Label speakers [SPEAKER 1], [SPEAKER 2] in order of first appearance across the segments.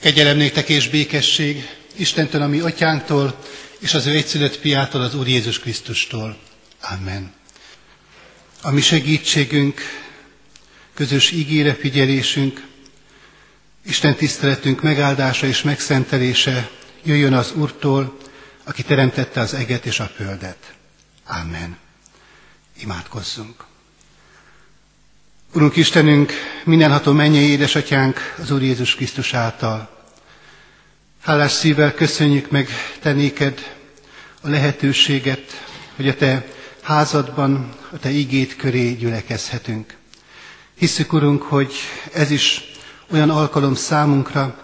[SPEAKER 1] Kegyelem néktek és békesség Istentől, a mi atyánktól, és az ő egyszülött piától, az Úr Jézus Krisztustól. Amen. A mi segítségünk, közös ígére figyelésünk, Isten tiszteletünk megáldása és megszentelése jöjjön az Úrtól, aki teremtette az eget és a földet. Amen. Imádkozzunk. Urunk Istenünk, mindenható mennyei édesatyánk az Úr Jézus Krisztus által. Hálás szívvel köszönjük meg te néked a lehetőséget, hogy a te házadban, a te igét köré gyülekezhetünk. Hiszük, Urunk, hogy ez is olyan alkalom számunkra,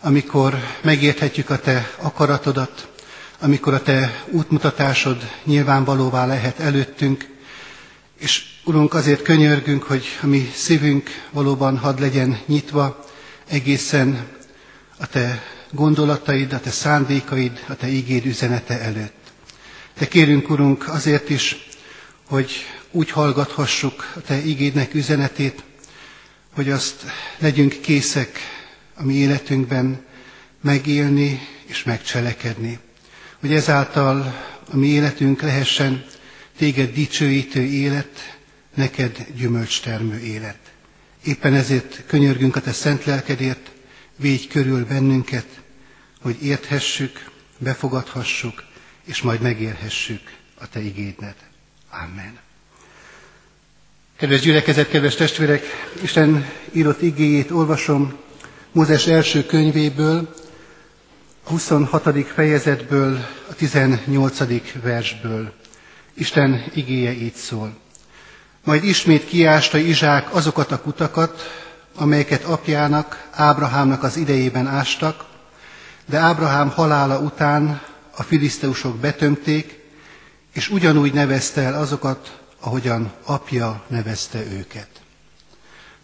[SPEAKER 1] amikor megérthetjük a te akaratodat, amikor a te útmutatásod nyilvánvalóvá lehet előttünk, és Urunk, azért könyörgünk, hogy a mi szívünk valóban hadd legyen nyitva egészen a Te gondolataid, a Te szándékaid, a Te ígéd üzenete előtt. Te kérünk, Urunk, azért is, hogy úgy hallgathassuk a Te ígédnek üzenetét, hogy azt legyünk készek a mi életünkben megélni és megcselekedni. Hogy ezáltal a mi életünk lehessen téged dicsőítő élet, neked gyümölcstermő élet. Éppen ezért könyörgünk a te szent lelkedért, védj körül bennünket, hogy érthessük, befogadhassuk, és majd megérhessük a te igédnet. Amen. Kedves gyülekezet, kedves testvérek, Isten írott igéjét olvasom Mózes első könyvéből, a 26. fejezetből, a 18. versből. Isten igéje így szól. Majd ismét kiásta Izsák azokat a kutakat, amelyeket apjának, Ábrahámnak az idejében ástak, de Ábrahám halála után a filiszteusok betömték, és ugyanúgy nevezte el azokat, ahogyan apja nevezte őket.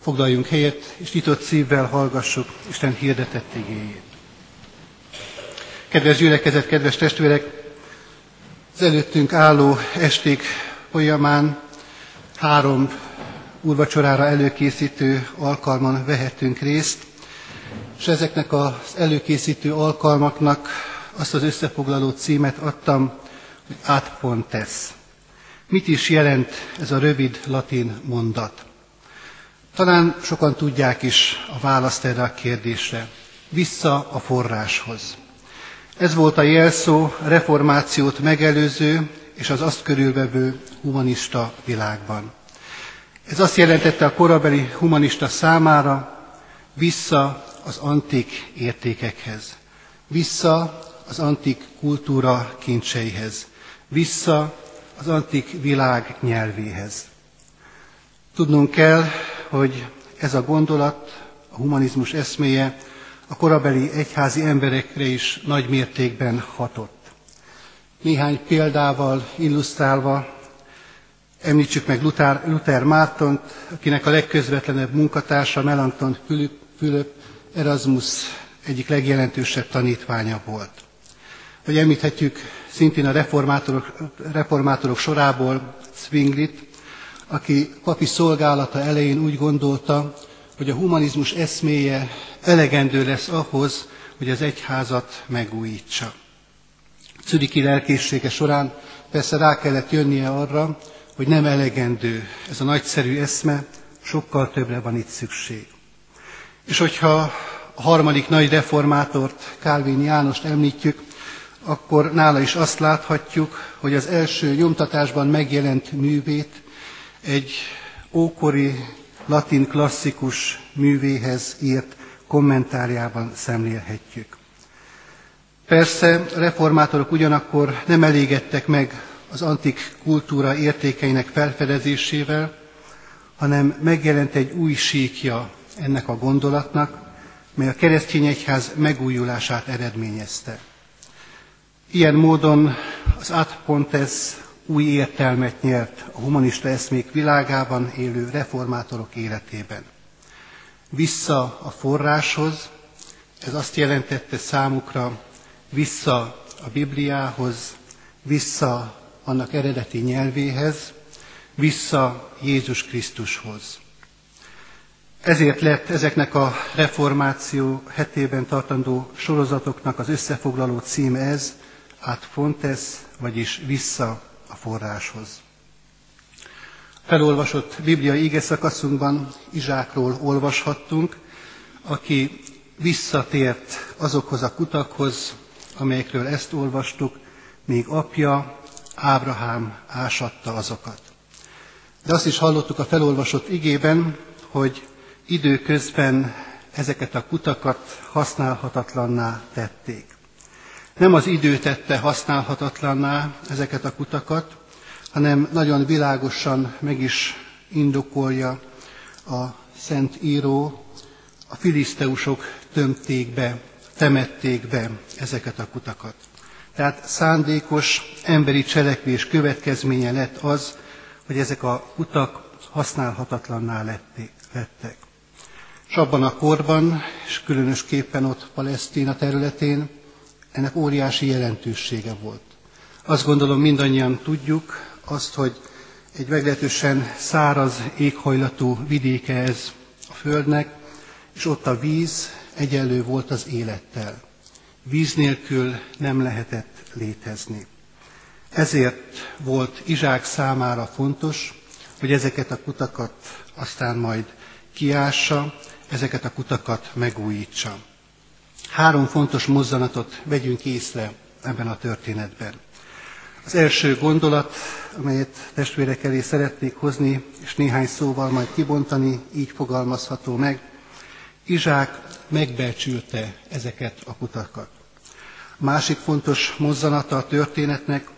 [SPEAKER 1] Foglaljunk helyet, és nyitott szívvel hallgassuk Isten hirdetett igéjét. Kedves gyülekezet, kedves testvérek, az előttünk álló esték folyamán három úrvacsorára előkészítő alkalman vehetünk részt, és ezeknek az előkészítő alkalmaknak azt az összefoglaló címet adtam, hogy ad. Mit is jelent ez a rövid latin mondat? Talán sokan tudják is a választ erre a kérdésre. Vissza a forráshoz. Ez volt a jelszó reformációt megelőző és az azt körülvevő humanista világban. Ez azt jelentette a korabeli humanista számára vissza az antik értékekhez, vissza az antik kultúra kincseihez, vissza az antik világ nyelvéhez. Tudnunk kell, hogy ez a gondolat, a humanizmus eszméje a korabeli egyházi emberekre is nagy mértékben hatott. Néhány példával illusztrálva említsük meg Luther, Luther Mártont, akinek a legközvetlenebb munkatársa Melanchthon Fülöp, Fülöp Erasmus egyik legjelentősebb tanítványa volt. Vagy említhetjük szintén a reformátorok, reformátorok sorából Zwinglit, aki papi szolgálata elején úgy gondolta, hogy a humanizmus eszméje elegendő lesz ahhoz, hogy az egyházat megújítsa. Czüriki lelkészsége során persze rá kellett jönnie arra, hogy nem elegendő ez a nagyszerű eszme, sokkal többre van itt szükség. És hogyha a harmadik nagy reformátort, Kálvin Jánost említjük, akkor nála is azt láthatjuk, hogy az első nyomtatásban megjelent művét egy ókori latin klasszikus művéhez írt kommentárjában szemlélhetjük. Persze reformátorok ugyanakkor nem elégedtek meg az antik kultúra értékeinek felfedezésével, hanem megjelent egy új síkja ennek a gondolatnak, mely a keresztény egyház megújulását eredményezte. Ilyen módon az Ad Pontes új értelmet nyert a humanista eszmék világában élő reformátorok életében. Vissza a forráshoz, ez azt jelentette számukra, vissza a Bibliához, vissza annak eredeti nyelvéhez, vissza Jézus Krisztushoz. Ezért lett ezeknek a reformáció hetében tartandó sorozatoknak az összefoglaló címe ez, Ad Fontes, vagyis vissza a forráshoz. Felolvasott bibliai ige szakaszunkban Izsákról olvashattunk, aki visszatért azokhoz a kutakhoz, amelyekről ezt olvastuk, még apja Ábrahám ásatta azokat. De azt is hallottuk a felolvasott igében, hogy időközben ezeket a kutakat használhatatlanná tették. Nem az idő tette használhatatlanná ezeket a kutakat, hanem nagyon világosan meg is indokolja a Szent Író, a filiszteusok tömték be, temették be ezeket a kutakat. Tehát szándékos emberi cselekvés következménye lett az, hogy ezek a kutak használhatatlanná lettek. És abban a korban, és különösképpen ott Palesztina területén, ennek óriási jelentősége volt. Azt gondolom mindannyian tudjuk azt, hogy egy meglehetősen száraz éghajlatú vidéke ez a Földnek, és ott a víz egyenlő volt az élettel. Víz nélkül nem lehetett létezni. Ezért volt Izsák számára fontos, hogy ezeket a kutakat aztán majd kiássa, ezeket a kutakat megújítsa. Három fontos mozzanatot vegyünk észre ebben a történetben. Az első gondolat, amelyet testvérek elé szeretnék hozni, és néhány szóval majd kibontani, így fogalmazható meg. Izsák megbecsülte ezeket a kutakat. Másik fontos mozzanata a történetnek,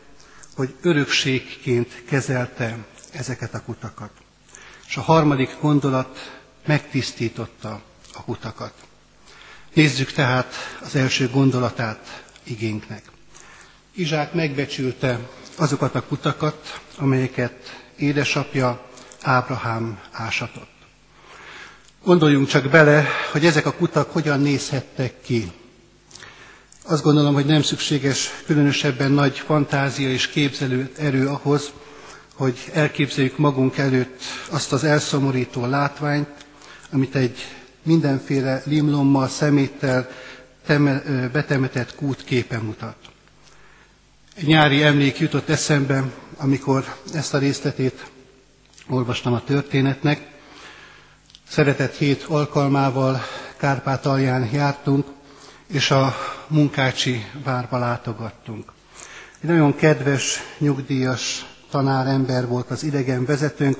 [SPEAKER 1] hogy örökségként kezelte ezeket a kutakat. És a harmadik gondolat megtisztította a kutakat. Nézzük tehát az első gondolatát igénknek. Izsák megbecsülte azokat a kutakat, amelyeket édesapja Ábrahám ásatott. Gondoljunk csak bele, hogy ezek a kutak hogyan nézhettek ki. Azt gondolom, hogy nem szükséges különösebben nagy fantázia és képzelő erő ahhoz, hogy elképzeljük magunk előtt azt az elszomorító látványt, amit egy mindenféle limlommal, szeméttel betemetett kút képe mutat. Egy nyári emlék jutott eszembe, amikor ezt a részletét olvastam a történetnek. Szeretett hét alkalmával Kárpátalján jártunk, és a munkácsi várba látogattunk. Egy nagyon kedves, nyugdíjas tanárember volt az idegen vezetőnk,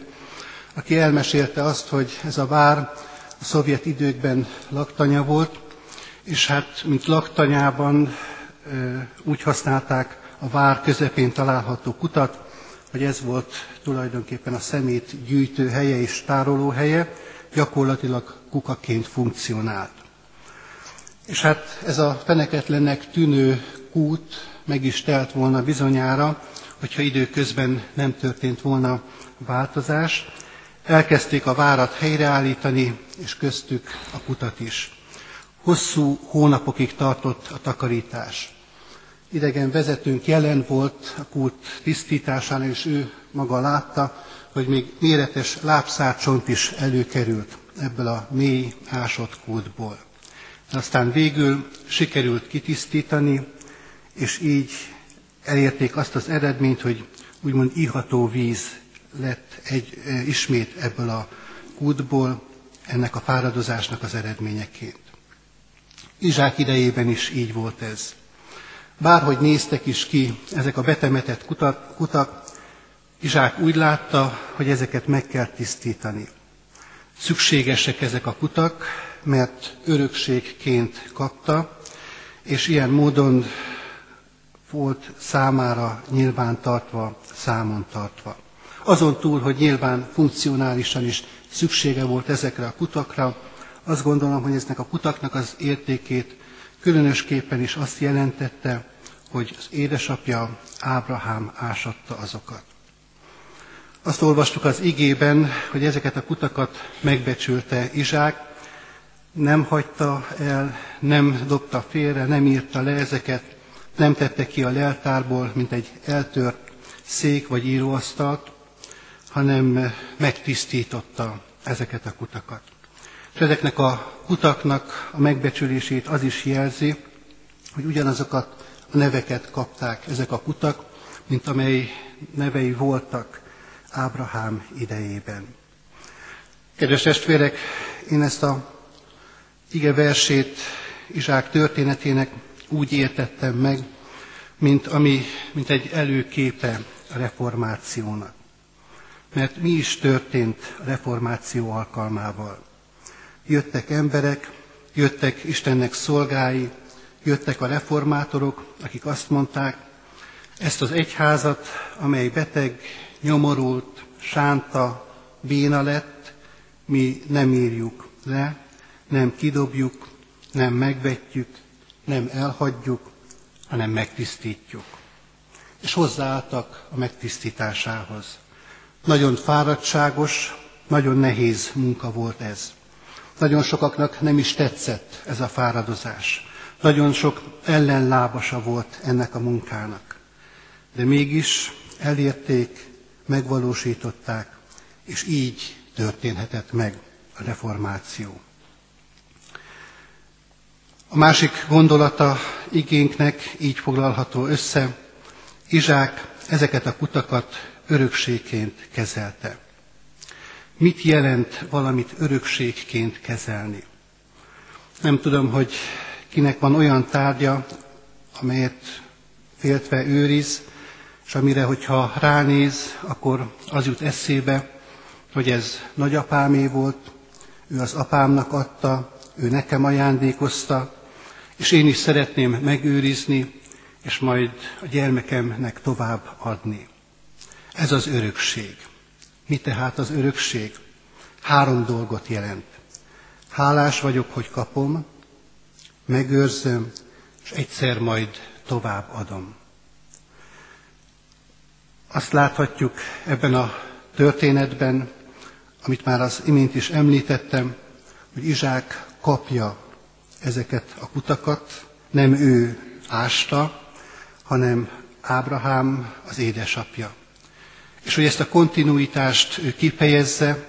[SPEAKER 1] aki elmesélte azt, hogy ez a vár a szovjet időkben laktanya volt, és hát, mint laktanyában úgy használták a vár közepén található kutat, hogy ez volt tulajdonképpen a szemét gyűjtő helye és tároló helye, gyakorlatilag kukaként funkcionált. És hát ez a feneketlennek tűnő kút meg is telt volna bizonyára, hogyha időközben nem történt volna változás. Elkezdték a várat helyreállítani, és köztük a kutat is. Hosszú hónapokig tartott a takarítás idegen vezetőnk jelen volt a kút tisztításán, és ő maga látta, hogy még méretes lábszárcsont is előkerült ebből a mély ásott kútból. Aztán végül sikerült kitisztítani, és így elérték azt az eredményt, hogy úgymond iható víz lett egy, e, ismét ebből a kútból, ennek a fáradozásnak az eredményeként. Izsák idejében is így volt ez. Bárhogy néztek is ki ezek a betemetett kutak, kutak, Izsák úgy látta, hogy ezeket meg kell tisztítani. Szükségesek ezek a kutak, mert örökségként kapta, és ilyen módon volt számára nyilván tartva, számon tartva. Azon túl, hogy nyilván funkcionálisan is szüksége volt ezekre a kutakra, azt gondolom, hogy eznek a kutaknak az értékét Különösképpen is azt jelentette, hogy az édesapja Ábrahám ásatta azokat. Azt olvastuk az igében, hogy ezeket a kutakat megbecsülte Izsák, nem hagyta el, nem dobta félre, nem írta le ezeket, nem tette ki a leltárból, mint egy eltört szék vagy íróasztalt, hanem megtisztította ezeket a kutakat. És ezeknek a kutaknak a megbecsülését az is jelzi, hogy ugyanazokat a neveket kapták ezek a kutak, mint amely nevei voltak Ábrahám idejében. Kedves testvérek, én ezt a ige versét Izsák történetének úgy értettem meg, mint, ami, mint egy előképe a reformációnak. Mert mi is történt a reformáció alkalmával? Jöttek emberek, jöttek Istennek szolgái, jöttek a reformátorok, akik azt mondták, ezt az egyházat, amely beteg, nyomorult, sánta, béna lett, mi nem írjuk le, nem kidobjuk, nem megvetjük, nem elhagyjuk, hanem megtisztítjuk. És hozzáálltak a megtisztításához. Nagyon fáradtságos, nagyon nehéz munka volt ez. Nagyon sokaknak nem is tetszett ez a fáradozás. Nagyon sok ellenlábasa volt ennek a munkának. De mégis elérték, megvalósították, és így történhetett meg a reformáció. A másik gondolata igénknek így foglalható össze, Izsák ezeket a kutakat örökségként kezelte. Mit jelent valamit örökségként kezelni? Nem tudom, hogy kinek van olyan tárgya, amelyet féltve őriz, és amire, hogyha ránéz, akkor az jut eszébe, hogy ez nagyapámé volt, ő az apámnak adta, ő nekem ajándékozta, és én is szeretném megőrizni, és majd a gyermekemnek tovább adni. Ez az örökség. Mi tehát az örökség? Három dolgot jelent. Hálás vagyok, hogy kapom, megőrzöm, és egyszer majd tovább adom. Azt láthatjuk ebben a történetben, amit már az imént is említettem, hogy Izsák kapja ezeket a kutakat, nem ő ásta, hanem Ábrahám az édesapja. És hogy ezt a kontinuitást ő kifejezze,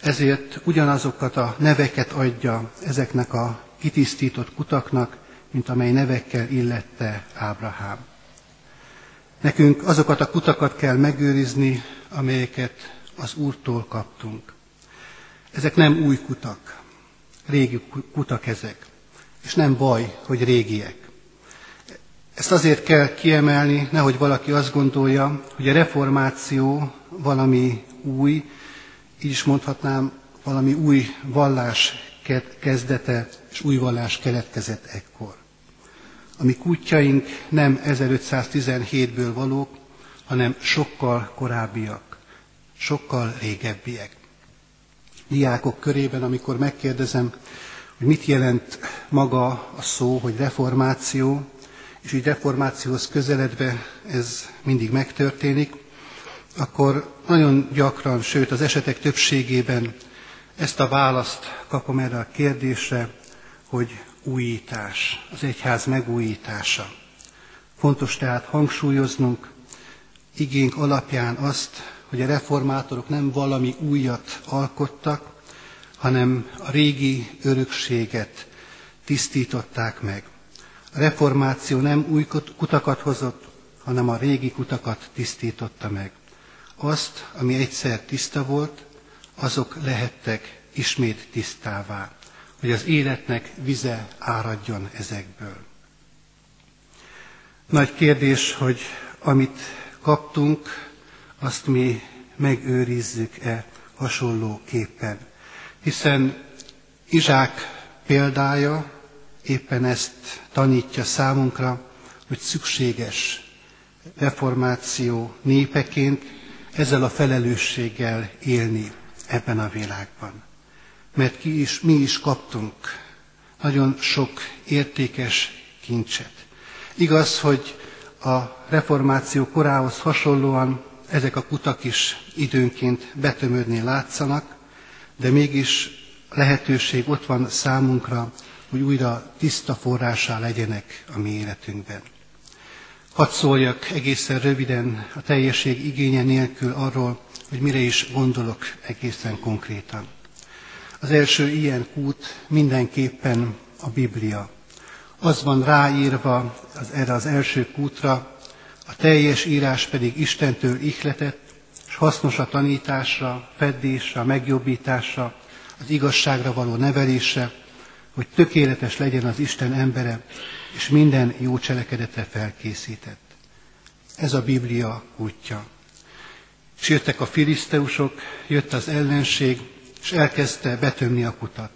[SPEAKER 1] ezért ugyanazokat a neveket adja ezeknek a kitisztított kutaknak, mint amely nevekkel illette Ábrahám. Nekünk azokat a kutakat kell megőrizni, amelyeket az Úrtól kaptunk. Ezek nem új kutak, régi kutak ezek, és nem baj, hogy régiek. Ezt azért kell kiemelni, nehogy valaki azt gondolja, hogy a reformáció valami új, így is mondhatnám, valami új vallás kezdete és új vallás keletkezett ekkor. A mi kutyaink nem 1517-ből valók, hanem sokkal korábbiak, sokkal régebbiek. Diákok körében, amikor megkérdezem, hogy mit jelent maga a szó, hogy reformáció, és így reformációhoz közeledve ez mindig megtörténik, akkor nagyon gyakran, sőt az esetek többségében ezt a választ kapom erre a kérdésre, hogy újítás, az egyház megújítása. Fontos tehát hangsúlyoznunk igénk alapján azt, hogy a reformátorok nem valami újat alkottak, hanem a régi örökséget tisztították meg. A reformáció nem új kutakat hozott, hanem a régi kutakat tisztította meg. Azt, ami egyszer tiszta volt, azok lehettek ismét tisztává, hogy az életnek vize áradjon ezekből. Nagy kérdés, hogy amit kaptunk, azt mi megőrizzük-e hasonlóképpen. Hiszen Izsák példája éppen ezt tanítja számunkra, hogy szükséges reformáció népeként ezzel a felelősséggel élni ebben a világban. Mert ki is, mi is kaptunk nagyon sok értékes kincset. Igaz, hogy a reformáció korához hasonlóan ezek a kutak is időnként betömödni látszanak, de mégis lehetőség ott van számunkra, hogy újra tiszta forrásá legyenek a mi életünkben. Hadd szóljak egészen röviden a teljesség igénye nélkül arról, hogy mire is gondolok egészen konkrétan. Az első ilyen kút mindenképpen a Biblia. Az van ráírva az, erre az első kútra, a teljes írás pedig Istentől ihletett, és hasznos a tanításra, feddésre, megjobbításra, az igazságra való nevelésre, hogy tökéletes legyen az Isten embere, és minden jó cselekedetre felkészített. Ez a Biblia útja. És a filiszteusok, jött az ellenség, és elkezdte betömni a kutat.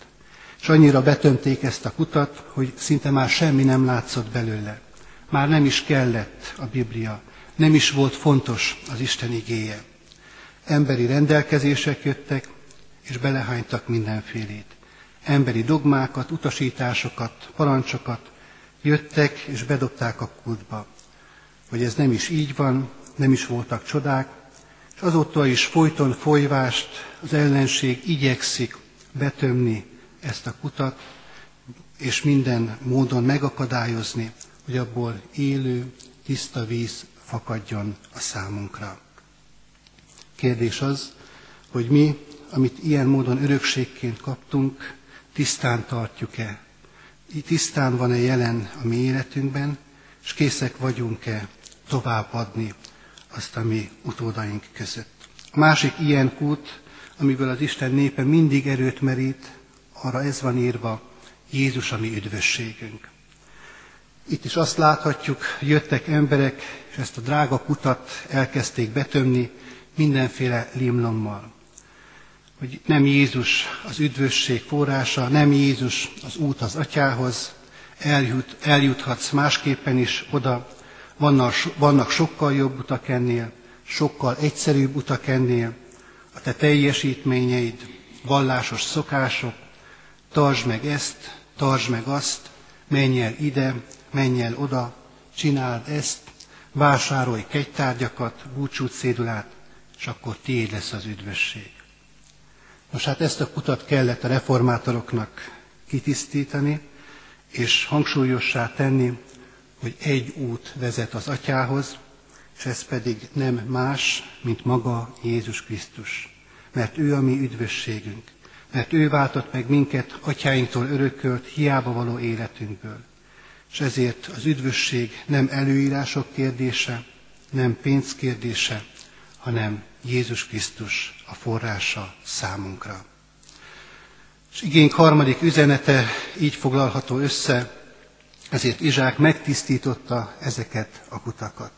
[SPEAKER 1] És annyira betömték ezt a kutat, hogy szinte már semmi nem látszott belőle. Már nem is kellett a Biblia, nem is volt fontos az Isten igéje. Emberi rendelkezések jöttek, és belehánytak mindenfélét. Emberi dogmákat, utasításokat, parancsokat jöttek, és bedobták a kútba. Hogy ez nem is így van, nem is voltak csodák, és azóta is folyton folyvást az ellenség igyekszik betömni ezt a kutat, és minden módon megakadályozni, hogy abból élő, tiszta víz fakadjon a számunkra. Kérdés az, hogy mi, amit ilyen módon örökségként kaptunk, tisztán tartjuk-e? Tisztán van-e jelen a mi életünkben, és készek vagyunk-e továbbadni azt a mi utódaink között. A másik ilyen kút, amiből az Isten népe mindig erőt merít, arra ez van írva, Jézus a mi üdvösségünk. Itt is azt láthatjuk, jöttek emberek, és ezt a drága kutat elkezdték betömni mindenféle limlommal. Hogy nem Jézus az üdvösség forrása, nem Jézus az út az atyához, eljut, eljuthatsz másképpen is oda, vannak, sokkal jobb utak ennél, sokkal egyszerűbb utak ennél, a te teljesítményeid, vallásos szokások, tartsd meg ezt, tartsd meg azt, menj el ide, menj el oda, csináld ezt, vásárolj kegytárgyakat, búcsút szédulát, és akkor tiéd lesz az üdvösség. Most hát ezt a kutat kellett a reformátoroknak kitisztítani, és hangsúlyossá tenni, hogy egy út vezet az atyához, és ez pedig nem más, mint maga Jézus Krisztus. Mert ő a mi üdvösségünk, mert ő váltott meg minket atyáinktól örökölt, hiába való életünkből. És ezért az üdvösség nem előírások kérdése, nem pénz kérdése, hanem Jézus Krisztus a forrása számunkra. És igénk harmadik üzenete így foglalható össze, ezért Izsák megtisztította ezeket a kutakat.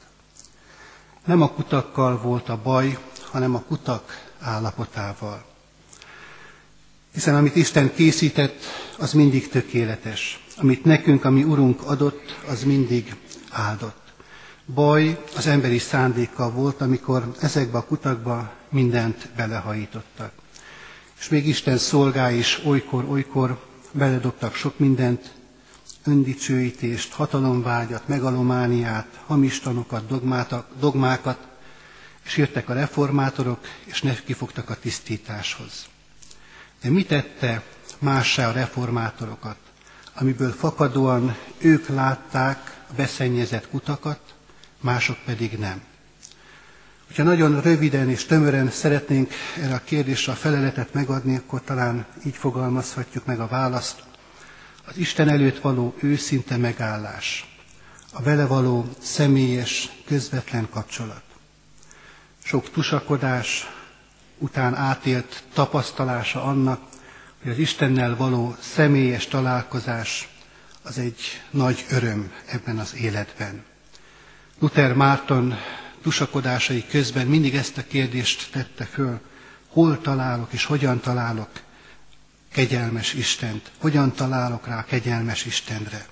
[SPEAKER 1] Nem a kutakkal volt a baj, hanem a kutak állapotával. Hiszen amit Isten készített, az mindig tökéletes. Amit nekünk, ami Urunk adott, az mindig áldott. Baj az emberi szándékkal volt, amikor ezekbe a kutakba mindent belehajítottak. És még Isten szolgái is olykor-olykor beledobtak sok mindent, öndicsőítést, hatalomvágyat, megalomániát, hamis tanokat, dogmákat, és jöttek a reformátorok, és ne kifogtak a tisztításhoz. De mit tette mássá a reformátorokat, amiből fakadóan ők látták a beszennyezett kutakat, mások pedig nem. Hogyha nagyon röviden és tömören szeretnénk erre a kérdésre a feleletet megadni, akkor talán így fogalmazhatjuk meg a választ. Az Isten előtt való őszinte megállás, a vele való személyes, közvetlen kapcsolat. Sok tusakodás után átélt tapasztalása annak, hogy az Istennel való személyes találkozás az egy nagy öröm ebben az életben. Luther Márton tusakodásai közben mindig ezt a kérdést tette föl, hol találok és hogyan találok kegyelmes Istent, hogyan találok rá kegyelmes Istenre.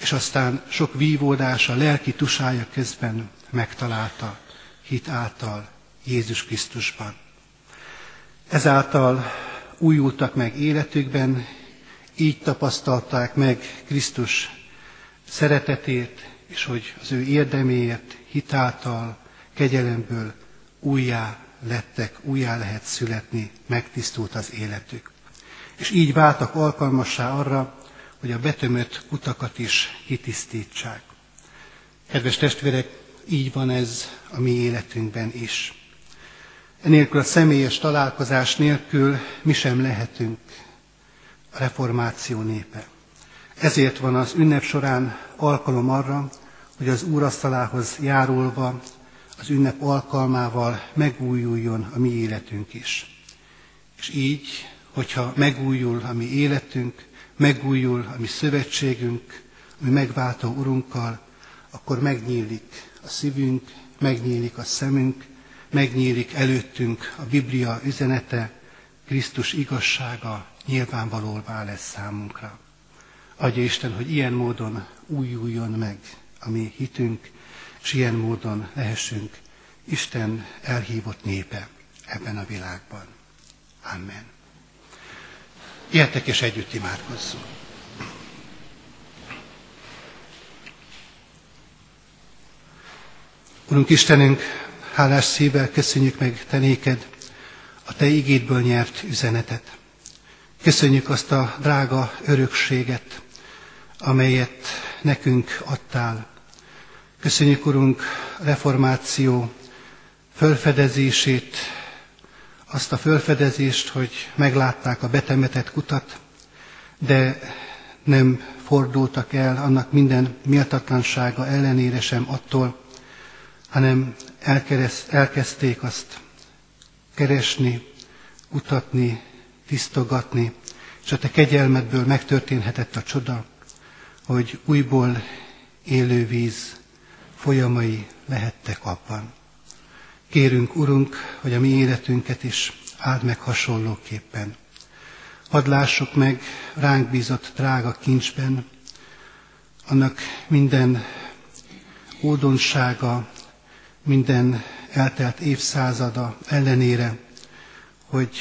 [SPEAKER 1] És aztán sok vívódása, lelki tusája közben megtalálta hit által Jézus Krisztusban. Ezáltal újultak meg életükben, így tapasztalták meg Krisztus szeretetét, és hogy az ő érdeméért hitáltal, kegyelemből újjá lettek, újjá lehet születni, megtisztult az életük. És így váltak alkalmassá arra, hogy a betömött kutakat is kitisztítsák. Kedves testvérek, így van ez a mi életünkben is. Enélkül a személyes találkozás nélkül mi sem lehetünk a reformáció népe. Ezért van az ünnep során alkalom arra, hogy az úrasztalához járulva, az ünnep alkalmával megújuljon a mi életünk is. És így, hogyha megújul a mi életünk, megújul a mi szövetségünk, a mi megváltó Urunkkal, akkor megnyílik a szívünk, megnyílik a szemünk, megnyílik előttünk a Biblia üzenete, Krisztus igazsága nyilvánvalóvá lesz számunkra. Adja Isten, hogy ilyen módon újuljon meg a mi hitünk, és ilyen módon lehessünk Isten elhívott népe ebben a világban. Amen. Jöttek és együtt imádkozzunk. Urunk Istenünk, hálás szívvel köszönjük meg Te néked a Te igédből nyert üzenetet. Köszönjük azt a drága örökséget, amelyet nekünk adtál. Köszönjük, Urunk, reformáció fölfedezését, azt a fölfedezést, hogy meglátták a betemetett kutat, de nem fordultak el annak minden méltatlansága ellenére sem attól, hanem elkezdték azt keresni, kutatni, tisztogatni, és a te kegyelmedből megtörténhetett a csoda, hogy újból élő víz folyamai lehettek abban. Kérünk, Urunk, hogy a mi életünket is áld meg hasonlóképpen. Hadd lássuk meg ránk bízott drága kincsben, annak minden ódonsága, minden eltelt évszázada ellenére, hogy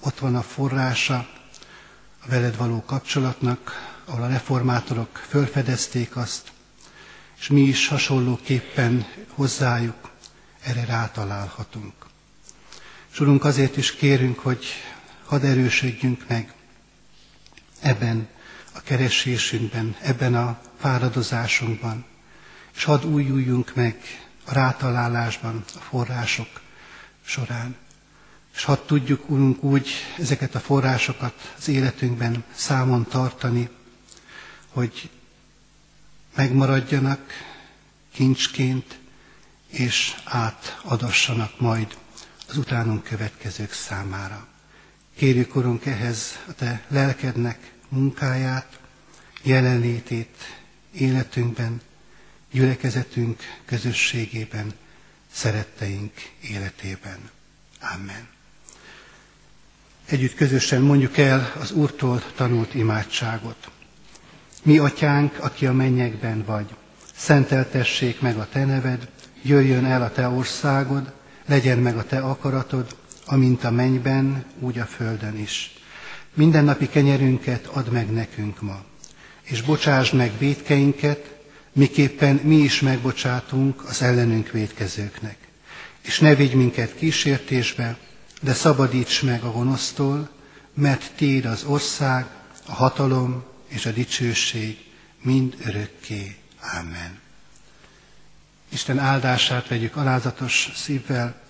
[SPEAKER 1] ott van a forrása a veled való kapcsolatnak, ahol a reformátorok fölfedezték azt, és mi is hasonlóképpen hozzájuk erre rátalálhatunk. És azért is kérünk, hogy hadd erősödjünk meg ebben a keresésünkben, ebben a fáradozásunkban, és hadd újuljunk meg a rátalálásban, a források során. És hadd tudjuk, Urunk, úgy ezeket a forrásokat az életünkben számon tartani, hogy megmaradjanak kincsként, és átadassanak majd az utánunk következők számára. Kérjük, Urunk, ehhez a Te lelkednek munkáját, jelenlétét életünkben, gyülekezetünk közösségében, szeretteink életében. Amen. Együtt közösen mondjuk el az Úrtól tanult imádságot. Mi, atyánk, aki a mennyekben vagy, szenteltessék meg a te neved, jöjjön el a te országod, legyen meg a te akaratod, amint a mennyben, úgy a földön is. Mindennapi kenyerünket add meg nekünk ma, és bocsásd meg védkeinket, miképpen mi is megbocsátunk az ellenünk védkezőknek. És ne vigy minket kísértésbe, de szabadíts meg a gonosztól, mert Tiéd az ország, a hatalom és a dicsőség mind örökké. Amen. Isten áldását vegyük alázatos szívvel.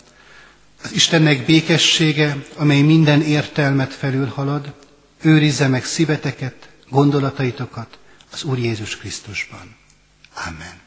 [SPEAKER 1] Az Istennek békessége, amely minden értelmet felülhalad, őrizze meg szíveteket, gondolataitokat az Úr Jézus Krisztusban. Amen.